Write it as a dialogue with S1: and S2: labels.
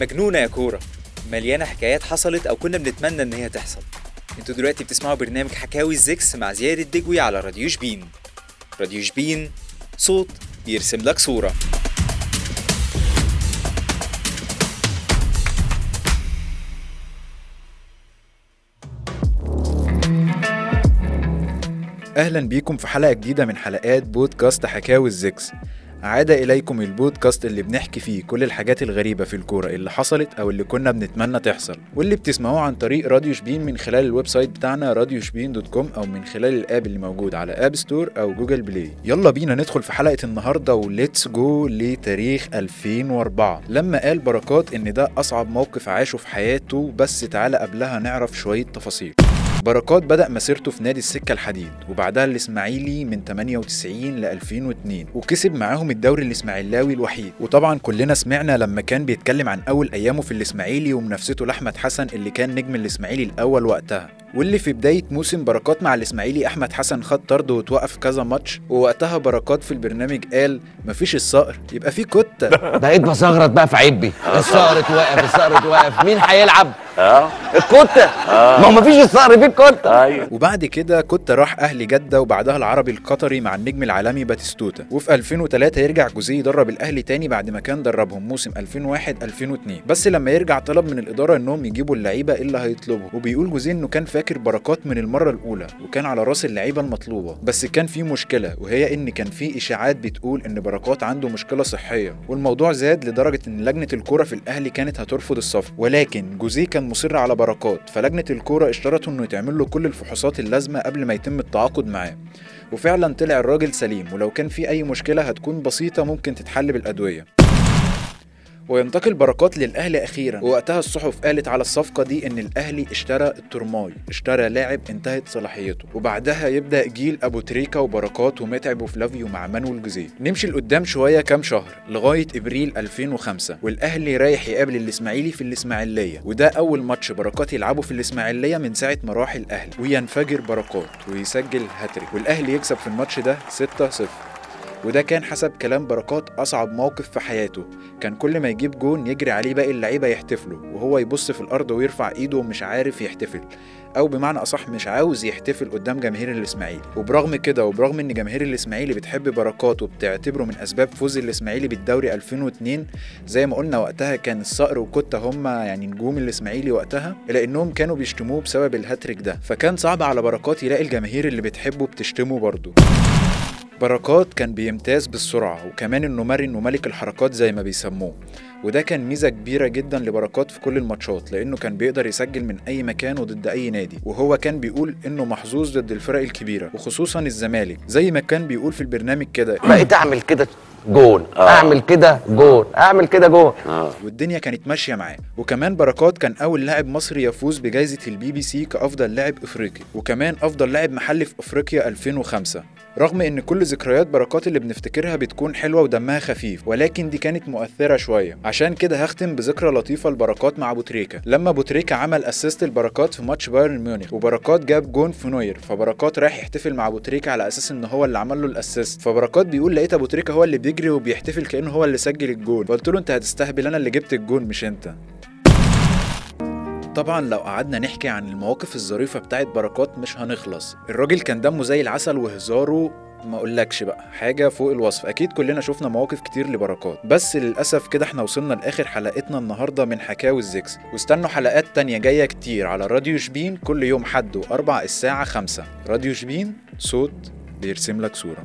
S1: مجنونة يا كورة. مليانة حكايات حصلت أو كنا بنتمنى إن هي تحصل. أنتوا دلوقتي بتسمعوا برنامج حكاوي الزكس مع زياد الدجوي على راديو شبين. راديو شبين صوت بيرسم لك صورة.
S2: أهلا بيكم في حلقة جديدة من حلقات بودكاست حكاوي الزكس. عاد إليكم البودكاست اللي بنحكي فيه كل الحاجات الغريبة في الكورة اللي حصلت أو اللي كنا بنتمنى تحصل واللي بتسمعوه عن طريق راديو شبين من خلال ال website بتاعنا راديو شبين dot com أو من خلال ال app اللي موجود على App Store أو Google Play يلا بينا ندخل في حلقة النهاردة و let's go لتاريخ 2004 لما قال بركات إن ده أصعب موقف عاشه في حياته بس تعالى قبلها نعرف شوية تفاصيل. بركات بدأ مسيرته في نادي السكة الحديد وبعدها الإسماعيلي من 98 ل 2002 وكسب معاهم الدوري الإسماعيلاوي الوحيد. وطبعا كلنا سمعنا لما كان بيتكلم عن أول أيامه في الإسماعيلي ومنافسته لأحمد حسن اللي كان نجم الإسماعيلي الأول وقتها. واللي في بداية موسم بركات مع الإسماعيلي أحمد حسن خد طرد وتوقف كذا ماتش ووقتها بركات في البرنامج قال مفيش الصقر يبقى في كتة
S3: بقيت بصغرط بقى في عبي الصقر اتوقف الصقر اتوقف. مين هيلعب؟
S4: آه.
S3: الكتة ما هو مفيش الصقر في الكتة
S4: أيوه.
S2: وبعد كده كنت راح أهلي جدة وبعدها العربي القطري مع النجم العالمي باتيستوتا وفي 2003 يرجع جوزيه يدرب الأهلي تاني بعد ما كان دربهم موسم 2001 2002 بس لما يرجع طلب من الإدارة إنهم يجيبوا اللعيبة اللي هيطلبوا. وبيقول جوزيه إنه كان فاكر بركات من المرة الأولى وكان على رأس اللعيبة المطلوبة. بس كان في مشكلة وهي إن كان في إشاعات بتقول إن بركات عنده مشكلة صحية. والموضوع زاد لدرجة إن لجنة الكوره في الأهلي كانت هترفض الصفقة. ولكن جوزيه كان مصر على بركات فلجنة الكورة اشترطوا إنه يتعمل له كل الفحوصات اللازمة قبل ما يتم التعاقد معاه. وفعلا طلع الراجل سليم ولو كان في أي مشكلة هتكون بسيطة ممكن تتحل بالأدوية. وينتقل بركات للاهلي أخيرا. ووقتها الصحف قالت على الصفقة دي إن الأهلي اشترى الترماي اشترى لاعب انتهت صلاحيته. وبعدها يبدأ جيل أبو تريكا وبركات ومتعب وفلافيو مع مانويل جوزيه. نمشي لقدام شوية كام شهر لغاية إبريل 2005 والأهلي رايح يقابل الإسماعيلي في الإسماعيلية. وده أول ماتش بركات يلعبه في الإسماعيلية من ساعة ما راح الأهلي. وينفجر بركات ويسجل هاتريك. والأهلي يكسب في الماتش ده 6-0 وده كان حسب كلام بركات أصعب موقف في حياته. كان كل ما يجيب جون يجري عليه باقي اللعيبة يحتفلوا وهو يبص في الأرض ويرفع إيده ومش عارف يحتفل. أو بمعنى أصح مش عاوز يحتفل قدام جماهير الإسماعيلي. وبرغم كده وبرغم إن جماهير الإسماعيلي بتحب بركات وبتعتبره من أسباب فوز الإسماعيلي بالدوري 2002 زي ما قلنا وقتها كان الصقر وكوتا هما يعني نجوم الإسماعيلي وقتها إلا إنهم كانوا بيشتموه بسبب الهاتريك ده. فكان صعب على بركات يلاقي الجماهير اللي بتحبه بتشتمه برضه. بركات كان بيمتاز بالسرعة وكمان إنه مرن وملك الحركات زي ما بيسموه. وده كان ميزة كبيرة جدا لبركات في كل الماتشات لأنه كان بيقدر يسجل من أي مكان وضد أي نادي. وهو كان بيقول إنه محظوظ ضد الفرق الكبيرة وخصوصا الزمالك زي ما كان بيقول في البرنامج كده.
S3: بقيت أعمل كده جون أعمل كده جون أعمل كده جون.
S4: آه.
S2: والدنيا كانت ماشية معاه. وكمان بركات كان أول لاعب مصري يفوز بجائزه البي بي سي كأفضل لاعب إفريقي وكمان أفضل لاعب محلي في إفريقيا 2005 رغم إن كل ذكريات بركات اللي بنفتكرها بتكون حلوة ودمها خفيف ولكن دي كانت مؤثرة شوية. عشان كده هختم بذكرى لطيفة لبركات مع أبو تريكة. لما أبو تريكة عمل assist لبركات في ماتش بايرن ميونخ وبركات جاب جون في نوير فبركات رايح يحتفل مع أبو تريكة على أساس إن هو اللي عمل له ال assist. فبركات بيقول لقيت أبو تريكة هو اللي بيجري وبيحتفل كأنه هو اللي سجل الجون. فقلت له أنت هتستهبل أنا اللي جبت الجون مش أنت. طبعا لو قعدنا نحكي عن المواقف الظريفة بتاعت بركات مش هنخلص. الراجل كان دمه زي العسل وهزاره. ما أقولكش بقى حاجة فوق الوصف. أكيد كلنا شفنا مواقف كتير لبركات. بس للأسف كده إحنا وصلنا لآخر حلقتنا النهاردة من حكاوي الزكس. واستنوا حلقات تانية جاية كتير على راديو شبين كل يوم حد وأربع الساعة خمسة. راديو شبين صوت بيرسم لك صورة.